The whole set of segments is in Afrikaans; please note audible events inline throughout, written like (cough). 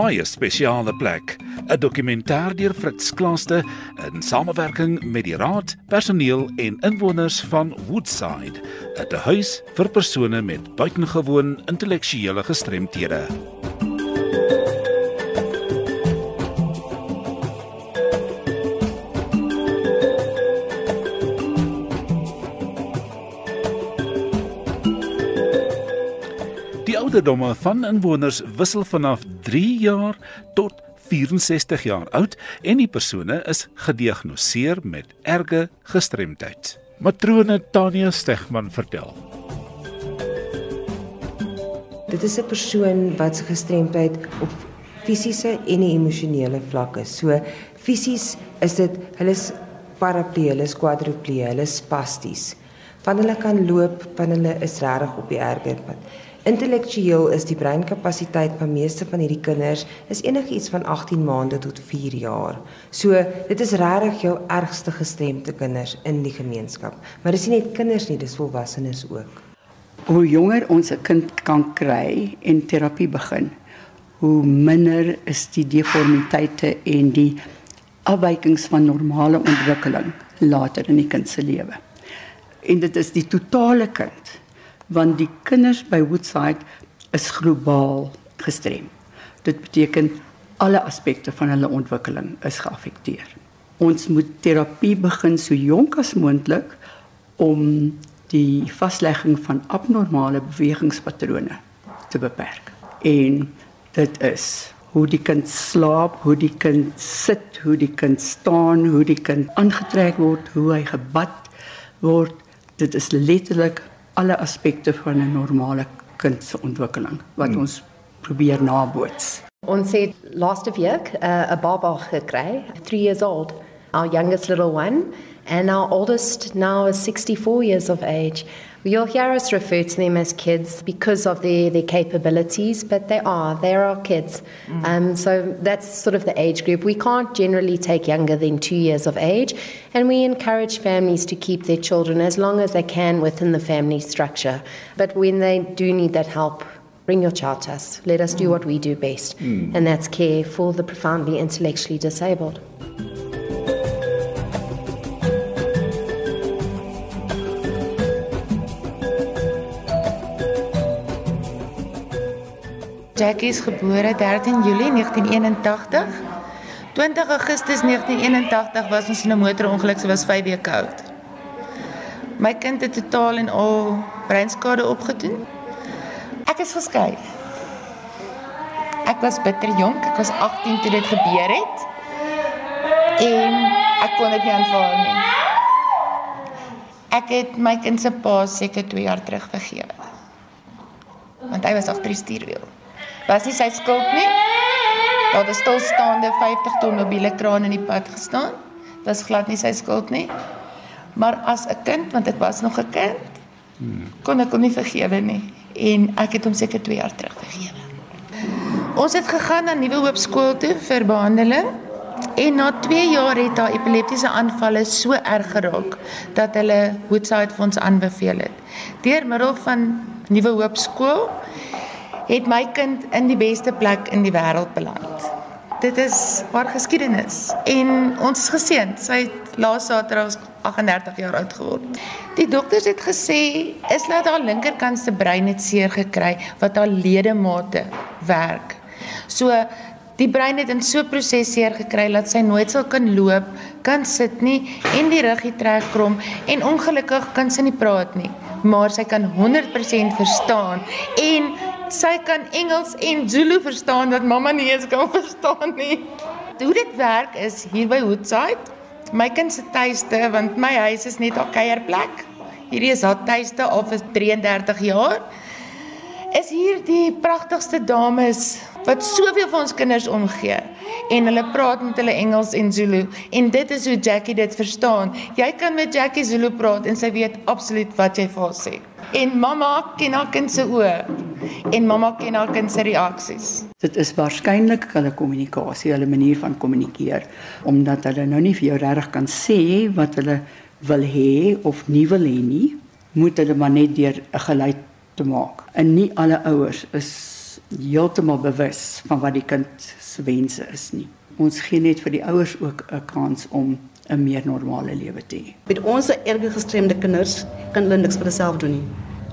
baie spesiale plek, 'n dokumentêr deur Fritz Klaaste in samewerking met die raad, personeel en inwoners van Woodside, 'n huis vir persone met buitengewoon intellektuele gestremthede. Ouderdomme van inwoners wissel vanaf 3 jaar tot 64 jaar oud en die persone is gediagnoseer met erge gestremdheid. Matrone Tanya Stegman vertel. Dit is 'n persoon wat se gestremdheid op fisiese en emosionele vlakke. So fisies is dit hulle is paraplee, hulle is quadriplee, hulle is spasties. Van hulle kan loop, van hulle is regtig op die erger pad. Intellektueel is die breinkapasiteit van meeste van hierdie kinders is enigiets van 18 maande tot 4 jaar. So, dit is regtig jou ergste gestremde kinders in die gemeenskap. Maar dis nie net kinders nie, dis volwassenes ook. Hoe jonger ons 'n kind kan kry en terapie begin, hoe minder is die deformiteite en die afwykings van normale ontwikkeling later in die kind se lewe. En dit is die totale kind want die kinders by Woodside is globaal gestrem. Dit beteken alle aspekte van hulle ontwikkeling is geaffekteer. Ons moet terapie begin so jonk as moontlik om die vaslegging van abnormale bewegingspatrone te beperk. En dit is hoe die kind slaap, hoe die kind sit, hoe die kind staan, hoe die kind aangetrek word, hoe hy gebad word. Dit is letterlik alle aspekte van 'n normale kind se ontwikkeling wat hmm. ons probeer naboots. Ons het laaste week 'n uh, baba gekry, 3 years old, our youngest little one, and our oldest now is 64 years of age. You'll hear us refer to them as kids because of their, their capabilities, but they are. They are kids. Mm. Um, so that's sort of the age group. We can't generally take younger than two years of age, and we encourage families to keep their children as long as they can within the family structure. But when they do need that help, bring your child to us. Let us do mm. what we do best, mm. and that's care for the profoundly intellectually disabled. Jackie is gebore 13 Julie 1981. 20 Augustus 1981 was ons in 'n motorongeluk, sy was 5 weke oud. My kind het totaal en al breinskade opgedoen. Ek is geskei. Ek was bitter jonk, ek was 18 toe dit gebeur het. En ek kon dit nie aanvaar nie. Ek het my kind se pa seker 2 jaar terug vergewe. Want hy was agter die stuurwiel was nie sy skuld nie. Daar het 'n stilstaande 50 ton mobiele kraan in die pad gestaan. Dit was glad nie sy skuld nie. Maar as 'n kind, want ek was nog 'n kind, kon ek hom nie vergewe nie en ek het hom seker 2 jaar terug vergewe. Ons het gegaan na Nuwe Hoop skool toe vir behandeling. En na 2 jaar het haar epileptiese aanvalle so erg geraak dat hulle Woodside Fonds aanbeveel het. Deur middel van Nuwe Hoop skool het my kind in die beste plek in die wêreld beland. Dit is haar geskiedenis en ons is geseënd. Sy het laas Saterdag 38 jaar oud geword. Die dokters het gesê is dat haar linkerkant se brein het seer gekry wat haar ledemate werk. So die brein het in so 'n proses seer gekry dat sy nooit sal kan loop, kan sit nie en die ruggie trek krom en ongelukkig kan sy nie praat nie, maar sy kan 100% verstaan en sy kan Engels en Zulu verstaan wat mamma nie eens kan (laughs) verstaan nie. Hoe dit werk is hier by Woodside, my kind se tuiste want my huis is net haar kuierplek. Hierdie is haar tuiste al vir 33 jaar. Is hier die pragtigste dames wat soveel vir ons kinders omgee en hulle praat met hulle Engels en Zulu en dit is hoe Jackie dit verstaan. Jy kan met Jackie Zulu praat en sy weet absoluut wat jy vir haar sê. En mamma ken haar kind se oë en mamma ken haar kind se reaksies. Dit is waarskynlik hulle kommunikasie, hulle manier van kommunikeer omdat hulle nou nie vir jou regtig kan sê wat hulle wil hê of nie wil hê nie, moet hulle maar net deur 'n geluid te maak. En nie alle ouers is heeltemal bewus van wat die kind se wense is nie. Ons gee net vir die ouers ook 'n kans om 'n meer normale lewe te hê. Met ons erge gestremde kinders kan hulle niks vir hulself doen nie.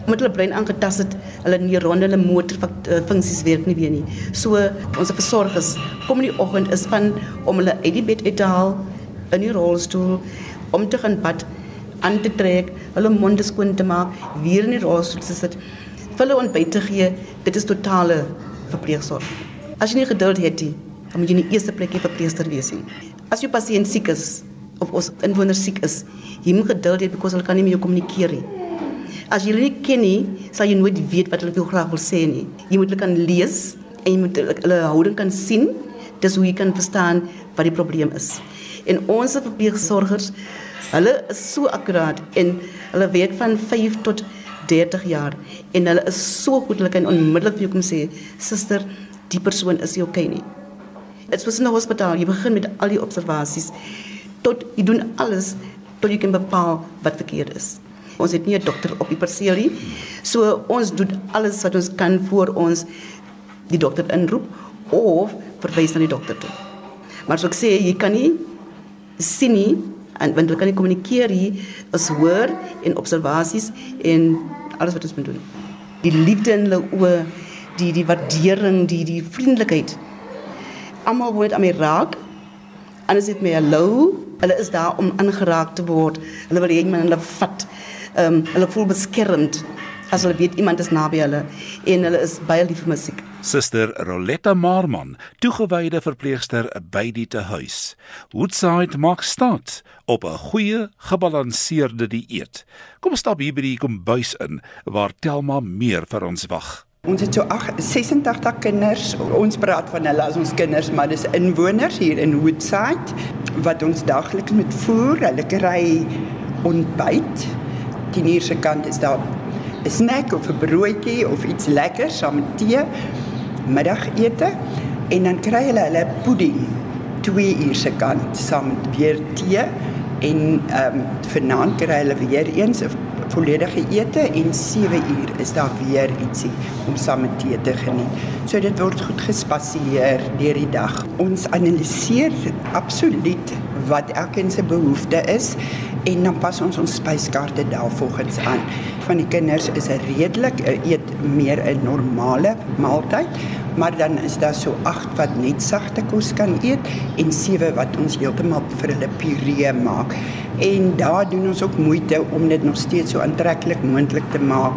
Omdat hulle brein aangetast het, hulle neurone en motorfunksies werk nie weer nie. So ons versorgers kom in die oggend is van om hulle uit die bed uit te haal in die rolstoel om te gaan bad aan te trek, hulle monde skoon te maak, weer in die rolstoel te sit, hulle ontbyt te gee. Dit is totale verpleegsorg. As jy nie geduld het nie, dan moet jy in die eerste plek 'n verpleegster wees nie. As jou pasiënt siek is of ons inwoner siek is, jy moet geduld hê because hulle kan nie met jou kommunikeer nie. As jy hulle nie ken nie, sal jy nooit weet wat hulle vir jou graag wil sê nie. Jy moet hulle kan lees en jy moet hulle houding kan sien. Dis hoe jy kan verstaan wat die probleem is. En ons verpleegsorgers, hulle is so akkuraat en hulle weet van 5 tot 30 jaar en hulle is so goed hulle kan onmiddellik vir jou kom sê, "Suster, die persoon is nie oké okay nie." Dit was in 'n hospitaal. Jy begin met al die observasies tot jy doen alles tot jy kan bepaal wat verkeerd is. Ons het nie 'n dokter op die perseel nie. So ons doen alles wat ons kan voor ons die dokter inroep of verwys na die dokter toe. Maar so ek sê jy kan nie sien nie en want hulle kan nie kommunikeer nie. Ons hoor en observasies en alles wat ons moet doen. Die liefde in hulle oë, die die waardering, die die vriendelikheid. Almal word aan my raak. Anders dit my hallo Hulle is daar om aangeraak te word. Hulle wil men hulle vat. Ehm um, hulle voel beskermd as hulle weet iemand is naby hulle en hulle is baie lief vir musiek. Suster Roletta Marman, toegewyde verpleegster by die tehuis. Woodside maak staat op 'n goeie, gebalanseerde dieet. Kom stap hier by die kombuis in waar Telma meer vir ons wag. Ons het so 86 kinders. Ons praat van hulle as ons kinders, maar dis inwoners hier in Woodside wat ons daagliks met voer. Hulle kry ontbyt. Die nierse kant is daar 'n snack of 'n broodjie of iets lekkers saam met tee. Middagete en dan kry hulle hulle pudding twee uur se kant saam met weer tee en ehm um, vanaand kry hulle weer eens 'n volledige ete en 7 uur is daar weer ietsie om saam met tee te geniet. So dit word goed gespasieer deur die dag. Ons analiseer absoluut wat elkeen se behoefte is en dan pas ons ons spyskaarte daarvolgens aan. Van die kinders is 'n redelik eet meer 'n normale maaltyd, maar dan is daar so 8 wat net sagte kos kan eet en 7 wat ons heeltemal vir hulle puree maak. En daar doen ons ook moeite om dit nog steeds so aantreklik moontlik te maak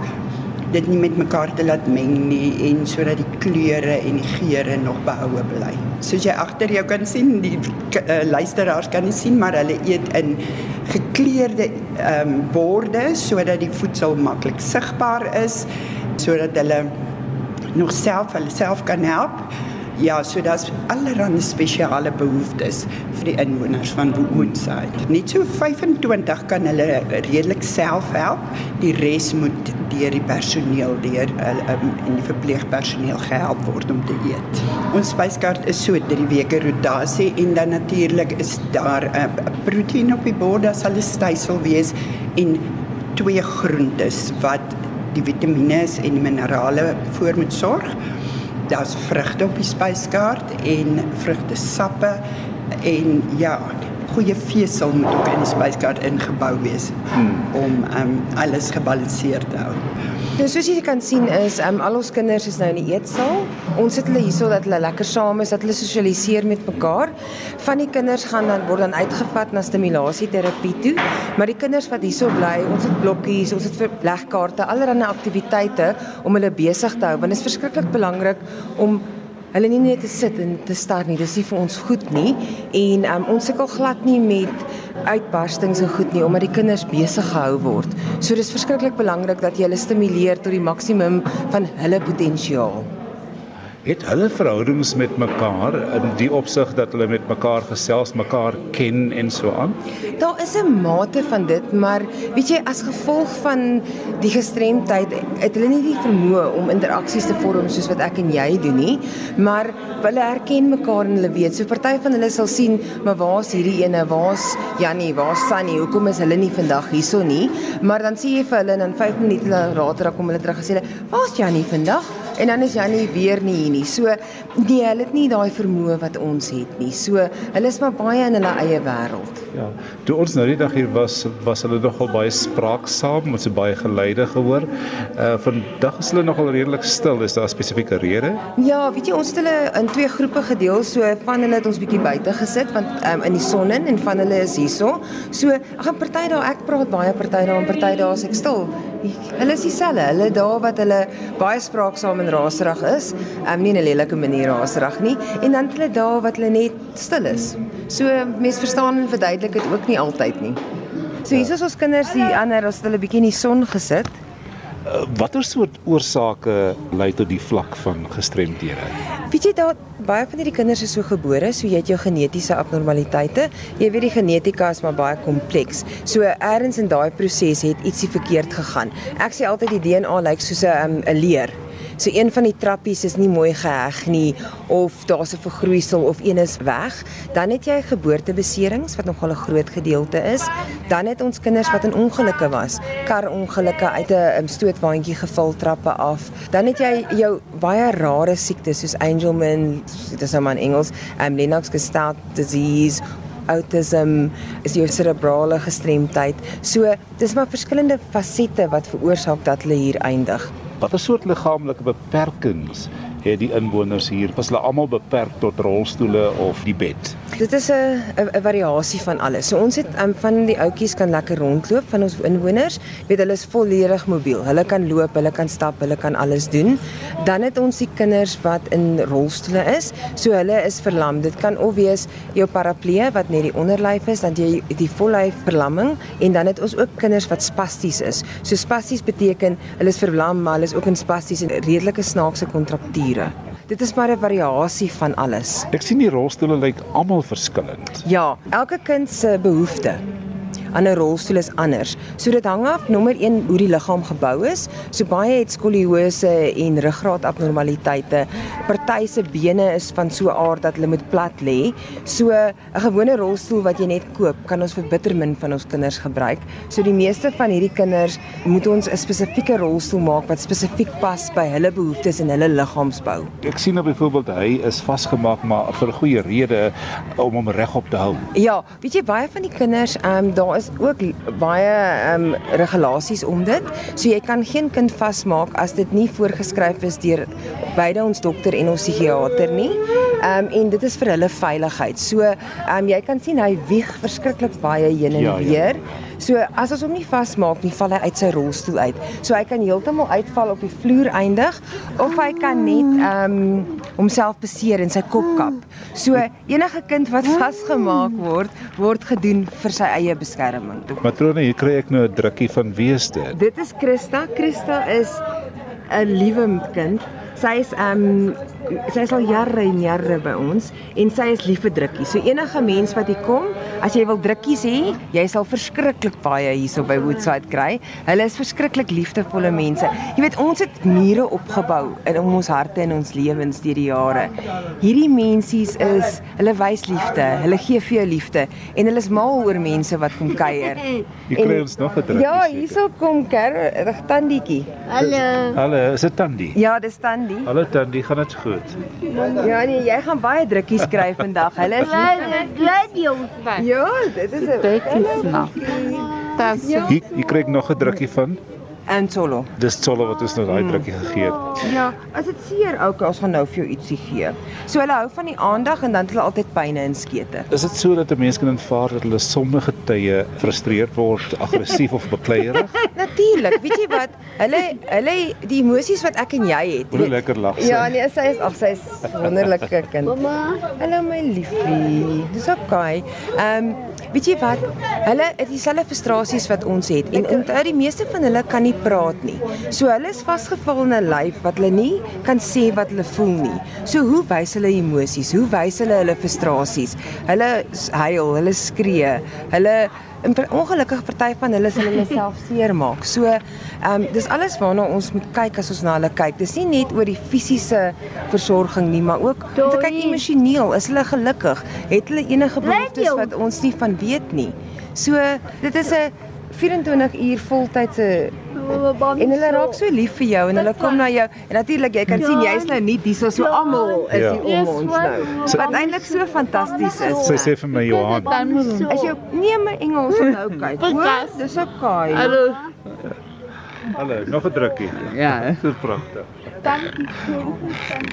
dit nie met mekaar te laat meng nie en sodat die kleure en die geure nog behoue bly. Soos jy agter jou kan sien, die uh, luisteraars kan nie sien maar hulle eet in gekleurde ehm um, borde sodat die voedsel maklik sigbaar is sodat hulle nog self hulle self kan help. Ja, so daar's allerlei spesiale behoeftes vir die inwoners van Woonside. Net so 25 kan hulle redelik self help. Die res moet deur die personeel deur um, en die verpleegpersoneel gehelp word om te eet. Ons spyskaart is so drie weke rotasie en dan natuurlik is daar 'n uh, proteïen op die bord, daar sal 'n stysel wees en twee groentes wat die vitamiene en die minerale voor moet sorg daar's vrugte op die spyskaart en vrugtesappe en ja, goeie vesel moet ook in die spyskaart ingebou wees hmm. om um, alles gebalanseerd te hou. Nou soos jy kan sien is um, al ons kinders is nou in die eetsaal. Ons sit hulle hierso dat hulle lekker saam is, dat hulle sosialiseer met mekaar. Van die kinders gaan dan word dan uitgevat na stimulasieterapie toe, maar die kinders wat hierso bly, ons het blokkies, ons het verlegkaarte, allerlei aktiwiteite om hulle besig te hou want dit is verskriklik belangrik om hulle nie net te sit en te staar nie. Dis nie vir ons goed nie en um, ons sukkel glad nie met uitbarstings en goed nie omdat die kinders besig gehou word. So dis verskriklik belangrik dat jy hulle stimuleer tot die maksimum van hulle potensiaal het hulle verhoudings met mekaar in die opsig dat hulle met mekaar gesels, mekaar ken en so aan? Daar is 'n mate van dit, maar weet jy as gevolg van die gestremdheid het hulle nie die vermoë om interaksies te vorm soos wat ek en jy doen nie, maar hulle herken mekaar en hulle weet. So party van hulle sal sien, maar waar's hierdie ene? Waar's Jannie? Waar's Sunny? Hoekom is hulle nie vandag hierso nie? Maar dan sien jy vir hulle en dan 5 minute later kom hulle terug en sê hulle, "Waar's Jannie vandag?" En dan is Jannie weer nie hier nie. So nee, hulle het nie daai vermoë wat ons het nie. So hulle is maar baie in hulle eie wêreld. Ja. Toe ons nou die dag hier was, was hulle nogal baie spraaksaam, ons het baie geluide gehoor. Uh vandag is hulle nogal redelik stil. Is daar 'n spesifieke rede? Ja, weet jy, ons het hulle in twee groepe gedeel. So van hulle het ons bietjie buite gesit want um, in die son in en van hulle is hierso. So ag party daar ek praat baie party daar en party daar is ek stil. Hulle is dieselfde. Hulle daar wat hulle baie spraaksaam en raserig is, um, nie in 'n lelike manier raserig nie, en dan hulle daar wat hulle net stil is. So mense verstaan en verduidelik dit ook nie altyd nie. So hier is ons kinders die ander, ons het hulle bietjie in die son gesit. Watter soort oorsake lei tot die vlak van gestremdhede? Weet jy daar baie van hierdie kinders is so gebore, so jy het jou genetiese abnormaliteite. Jy weet die genetika is maar baie kompleks. So eers in daai proses het ietsie verkeerd gegaan. Ek sê altyd die DNA lyk soos 'n um, 'n leer. So een van die trappies is nie mooi geheg nie of daar's 'n vergroeisel of een is weg, dan het jy geboortebeserings wat nogal 'n groot gedeelte is. Dan het ons kinders wat in ongelukke was, karongelukke uit 'n stootwaandjie geval trappe af. Dan het jy jou baie rare siektes soos Angelman, dit is nou maar in Engels, um, Lennox-Gastaut disease autism is jou cerebrale gestremdheid. So dis maar verskillende fasette wat veroorsaak dat hulle hier eindig. Watter soort liggaamlike beperkings het die inwoners hier? Was hulle almal beperk tot rolstoele of die bed? Dit is 'n 'n variasie van alles. So ons het um, van die ouetjies kan lekker rondloop van ons inwoners. Weet hulle is volledig mobiel. Hulle kan loop, hulle kan stap, hulle kan alles doen. Dan het ons die kinders wat in rolstoele is. So hulle is verlam. Dit kan of wees jou paraplee wat net die onderlyf is, dan jy die vollyf verlamming en dan het ons ook kinders wat spasties is. So spasties beteken hulle is verlam, maar hulle is ook in spasties en redelike snaakse kontrakture. Dit is maar 'n variasie van alles. Ek sien die rolstoele lyk almal verskillend. Ja, elke kind se behoefte aan 'n rolstoel is anders. So dit hang af nommer 1 hoe die liggaam gebou is. So baie het skoliose en ruggraatabnormaliteite. Party se bene is van so 'n aard dat hulle moet plat lê. So 'n gewone rolstoel wat jy net koop, kan ons vir bitter min van ons kinders gebruik. So die meeste van hierdie kinders moet ons 'n spesifieke rolstoel maak wat spesifiek pas by hulle behoeftes en hulle liggaamsbou. Ek sien nou byvoorbeeld hy is vasgemaak maar vir 'n goeie rede om hom regop te hou. Ja, weet jy baie van die kinders, ehm um, daar is ook baie ehm um, regulasies om dit. So jy kan geen kind vasmaak as dit nie voorgeskryf is deur beide ons dokter en ons psigiater nie. Ehm um, en dit is vir hulle veiligheid. So ehm um, jy kan sien hy wieg verskriklik baie heen en ja, weer. Ja. So as ons hom nie vasmaak nie, val hy uit sy rolstoel uit. So hy kan heeltemal uitval op die vloer eindig of hy kan net ehm um, homself beseer in sy kopkap. So enige kind wat vasgemaak word, word gedoen vir sy eie beskerming. Matrone, hier kry ek nou 'n drukkie van wie is dit? Dit is Christa. Christa is 'n liewe kind. Sy is ehm um, sy is al jare en jare by ons en sy is lief vir drukkies. So enige mens wat hier kom, as jy wil drukkies hê, jy sal verskriklik baie hierso by Woodside kry. Hulle is verskriklik liefdevolle mense. Jy weet ons het mure opgebou in ons harte en ons lewens deur die jare. Hierdie mensies is, hulle wys liefde, hulle gee vir jou liefde en hulle is mal oor mense wat kom kuier. (laughs) Jy kry ons nog 'n drukkie. Ja, hierso kom Ker, reg tandietjie. Hallo. Hallo, is dit Tandi? Ja, dis Tandi. Hallo Tandi, gaan dit goed? Ja nee, jy gaan baie drukkies kry vandag. Hulle is Glad jongs. Ja, dit is 'n Das Ja. Hier, hier kry ek nog 'n drukkie van. En solo. Dis Zolle wat ons nou daai drukkie gegee het. Ja, as dit seer ook, ons gaan nou vir jou ietsie gee. So hulle hou van die aandag en dan het hulle altyd pyne in skete. Is dit so dat 'n mens kan aanvaar dat hulle sommige tye frustreerd word, aggressief of bekleierig? (laughs) Natuurlik, weet jy wat? Hulle hulle die emosies wat ek en jy het. Hoe lekker lag sy. Ja, nee, sy is ag sy is wonderlike kind. Mamma. Hallo my liefie. Dis okay. Ehm um, weet jy wat? Hulle het dieselfde frustrasies wat ons het en onthou die meeste van hulle kan nie praat nie. So hulle is vasgevul in 'n lyf wat hulle nie kan sê wat hulle voel nie. So hoe wys hulle emosies? Hoe wys hulle hulle frustrasies? Hulle huil, hulle skree, hulle en per- ongelukkig party van hulle sal hulle self (laughs) seermaak. So, ehm um, dis alles waarna ons moet kyk as ons na hulle kyk. Dis nie net oor die fisiese versorging nie, maar ook om te kyk emosioneel. Is hulle gelukkig? Het hulle enige behoeftes wat ons nie van weet nie? So, dit is 'n 24 uur voltydse En hulle raak so lief vir jou en hulle kom na jou. En natuurlik jy kan sien jy's nou nie dis so almal is Ja. hier om ons nou. Wat eintlik so fantasties is. Sy sê vir my Johan, As jy nee my Engels nou kyk. Dis okay. Hallo. hallo, nog 'n drukkie. Ja. Dis pragtig.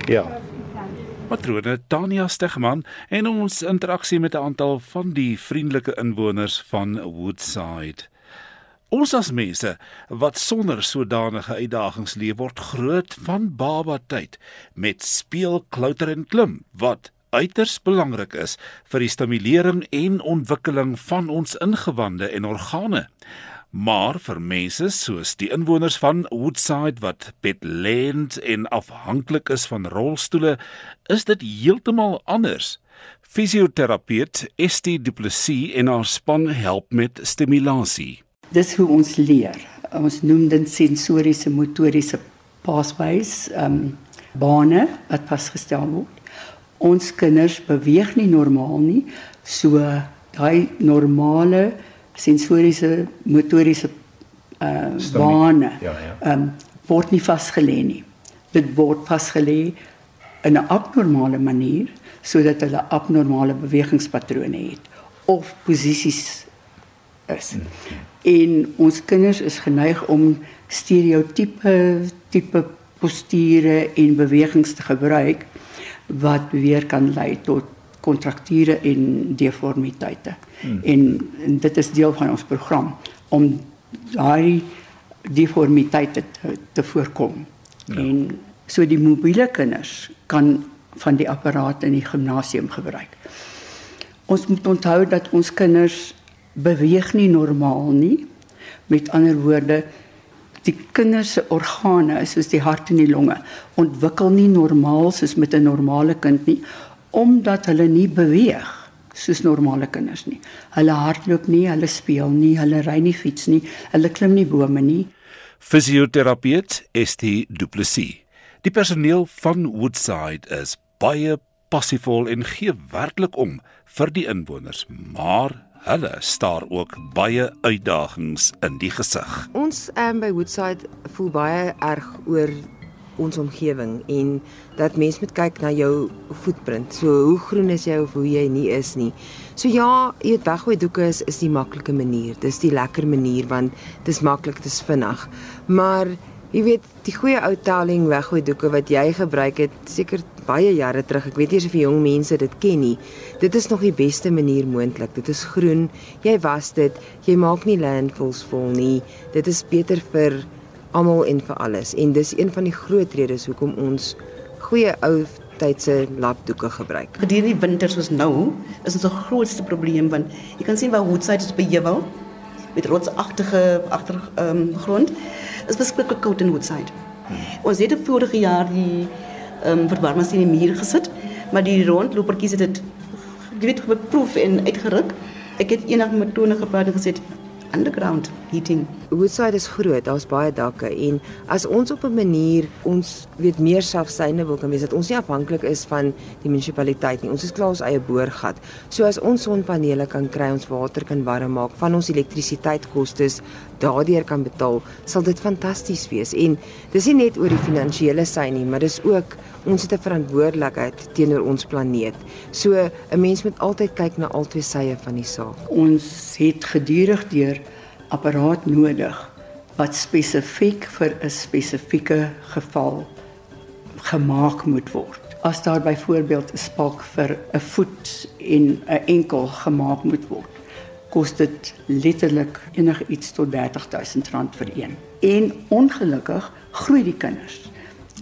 Ja. Matrone Tanya Stegman en ons interaksie met 'n aantal van die vriendelike inwoners van Woodside. Ons as mense wat sonder sodanige uitdagings leef word groot van baba tyd met speel, klouter en klim wat uiters belangrik is vir die stimulering en ontwikkeling van ons ingewande en organe. Maar vir mense soos die inwoners van Woodside wat bedlend en afhanklik is van rolstoele, is dit heeltemal anders. Fisioterapeut Estie Du Plessis en haar span help met stimulasie. Dis hoe ons leer. Ons noem dit sensoriese motoriese pathways, ehm um, bane wat vasgestel word. Ons kinders beweeg nie normaal nie, so daai normale sensoriese motoriese uh bane Ja, ja. ehm um, word nie vasgelê nie. Dit word vasgelê in 'n abnormale manier sodat hulle abnormale bewegingspatrone het of posisies is. En ons kinders is geneig om stereotipe tipe posture en bewegings te gebruik wat weer kan lei tot kontrakture en deformiteite. Hmm. En, en dit is deel van ons program om daai deformiteite te, te voorkom. Ja. En so die mobiele kinders kan van die apparaat in die gimnasium gebruik. Ons moet onthou dat ons kinders beweeg nie normaal nie. Met ander woorde, die kinders se organe, soos die hart en die longe, ontwikkel nie normaal soos met 'n normale kind nie, omdat hulle nie beweeg soos normale kinders nie. Hulle hardloop nie, hulle speel nie, hulle ry nie fiets nie, hulle klim nie bome nie. Fisioterapeut Estie Du Plessis. Die personeel van Woodside is baie passievol en gee werklik om vir die inwoners, maar hulle staar ook baie uitdagings in die gesig. Ons um, by Woodside voel baie erg oor ons omgewing en dat mens moet kyk na jou voetprint. So hoe groen is jy of hoe jy nie is nie. So ja, jy weet weggooi doeke is is die maklike manier. Dis die lekker manier want dis maklik, dis vinnig. Maar jy weet die goeie ou telling weggooi doeke wat jy gebruik het seker baie jare terug. Ek weet nie of jong mense dit ken nie. Dit is nog die beste manier moontlik. Dit is groen. Jy was dit. Jy maak nie landfills vol nie. Dit is beter vir almal en vir alles. En dis een van die groot redes hoekom ons goeie ou tydse lapdoeke gebruik. Gedurende die winter soos nou, is ons grootste probleem want jy kan sien waar Woodside is by Jewel met rotsagtige agter ehm um, grond. Is beskiklik koud in Woodside. Ons het die vorige jaar die ehm um, verwarmers in die muur gesit, maar die rondlopertjies het dit jy weet beproef en uitgeruk. Ek het eendag met Tone gepraat en gesê underground heating. Woodside is groot, daar's baie dakke en as ons op 'n manier ons weet meer selfsustainable kan wees dat ons nie afhanklik is van die munisipaliteit nie. Ons is klaar ons eie boorgat. So as ons sonpanele kan kry, ons water kan warm maak, van ons elektrisiteitskostes daardeur kan betaal, sal dit fantasties wees. En dis nie net oor die finansiële sy nie, maar dis ook ons het 'n verantwoordelikheid teenoor ons planeet. So 'n mens moet altyd kyk na albei sye van die saak. Ons het gedurig deur apparaat nodig wat spesifiek vir 'n spesifieke geval gemaak moet word. As daar byvoorbeeld 'n spalk vir 'n voet en 'n enkel gemaak moet word, kos dit letterlik enigiets tot R30000 vir een. En ongelukkig groei die kinders.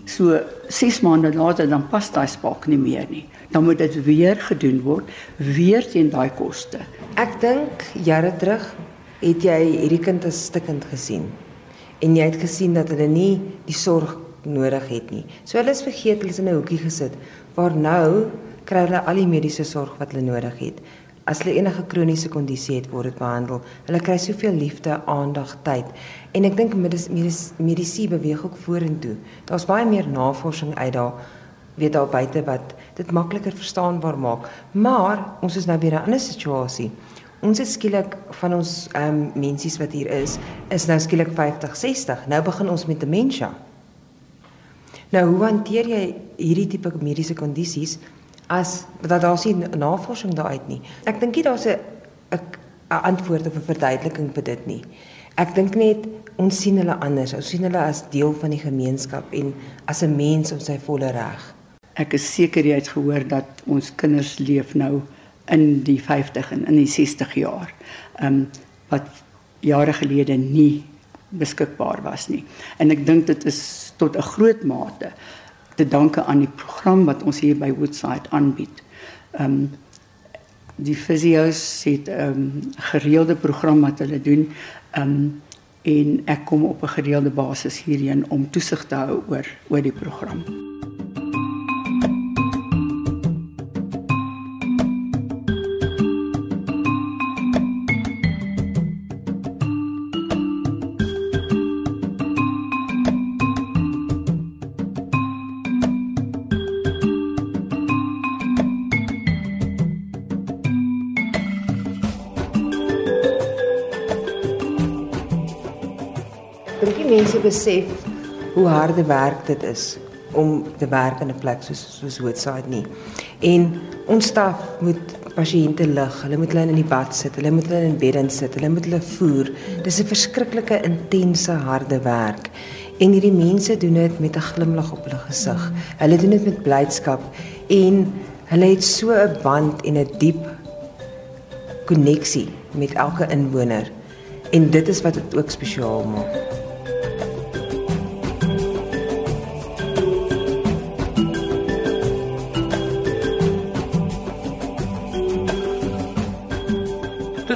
So 6 maande later dan pas daai spalk nie meer nie. Dan moet dit weer gedoen word, weer teen daai koste. Ek dink jare terug het jy hierdie kind as stikkend gesien. En jy het gesien dat hulle nie die sorg nodig het nie. So hulle is vergeet, hulle is in 'n hoekie gesit. Waar nou kry hulle al die mediese sorg wat hulle nodig het. As hulle enige kroniese kondisie het, word dit behandel. Hulle kry soveel liefde, aandag, tyd. En ek dink medis, medis, medisyne beweeg ook vorentoe. Daar's baie meer navorsing uit daar weet daar buite wat dit makliker verstaanbaar maak. Maar ons is nou weer in 'n ander situasie. Ons is skielik van ons ehm um, mensies wat hier is, is nou skielik 50, 60. Nou begin ons met demensie. Nou hoe hanteer jy hierdie tipe mediese kondisies as dat daar sien navorsing daaruit nie? Ek dink daar's 'n 'n antwoord of 'n verduideliking vir dit nie. Ek dink net ons sien hulle anders. Ons sien hulle as deel van die gemeenskap en as 'n mens op sy volle reg. Ek is seker jy het gehoor dat ons kinders leef nou in die 50 en in die 60 jaar. Ehm um, wat jare gelede nie beskikbaar was nie. En ek dink dit is tot 'n groot mate te danke aan die program wat ons hier by Woodside aanbied. Ehm um, die fisio's het 'n um, gereelde program wat hulle doen. Ehm um, en ek kom op 'n gereelde basis hierheen om toesig te hou oor oor die program. Besef hoe harde werk dit is om te werk in 'n plek soos soos Woodside nie. En ons staf moet pasiënte lig, hulle moet hulle in die bad sit, hulle moet hulle in beddens sit, hulle moet hulle voer. Dis 'n verskriklike intense harde werk. En hierdie mense doen dit met 'n glimlag op hulle gesig. Hulle doen dit met blydskap en hulle het so 'n band en 'n diep koneksie met elke inwoner. En dit is wat dit ook spesiaal maak.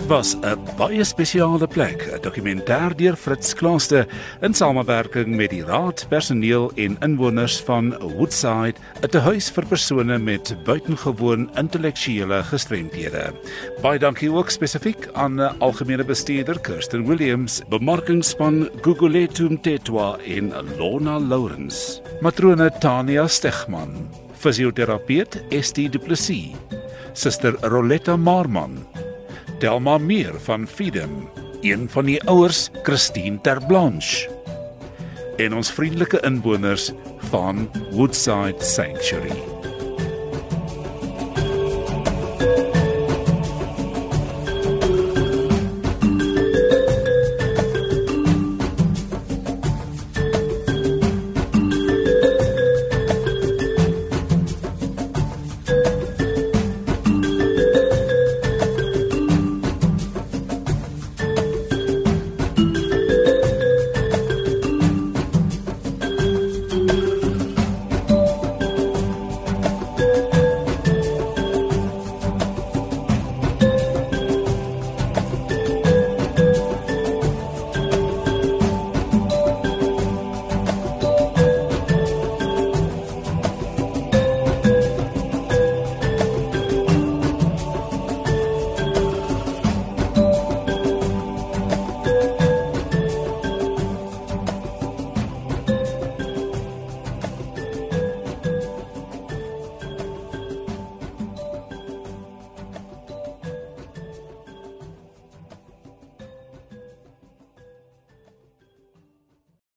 Was 'n baie spesiale plek, 'n dokumentêr deur Fritz Klaaste in samewerking met die raad, personeel en inwoners van Woodside, 'n tehuis vir persone met buitengewoon intellektuele gestremthede. Baie dankie ook spesifiek aan 'n algemene bestuurder Kirsten Williams, bemarkingspan Guguletu Mtetwa en Lona Lawrence. Matrone Tania Stegman, fisioterapeut Estie Du Plessis, Suster Roletta Marman, Delma Meer van Freedom, een van die ouers, Christine Terblanche. En ons vriendelike inwoners van Woodside Sanctuary.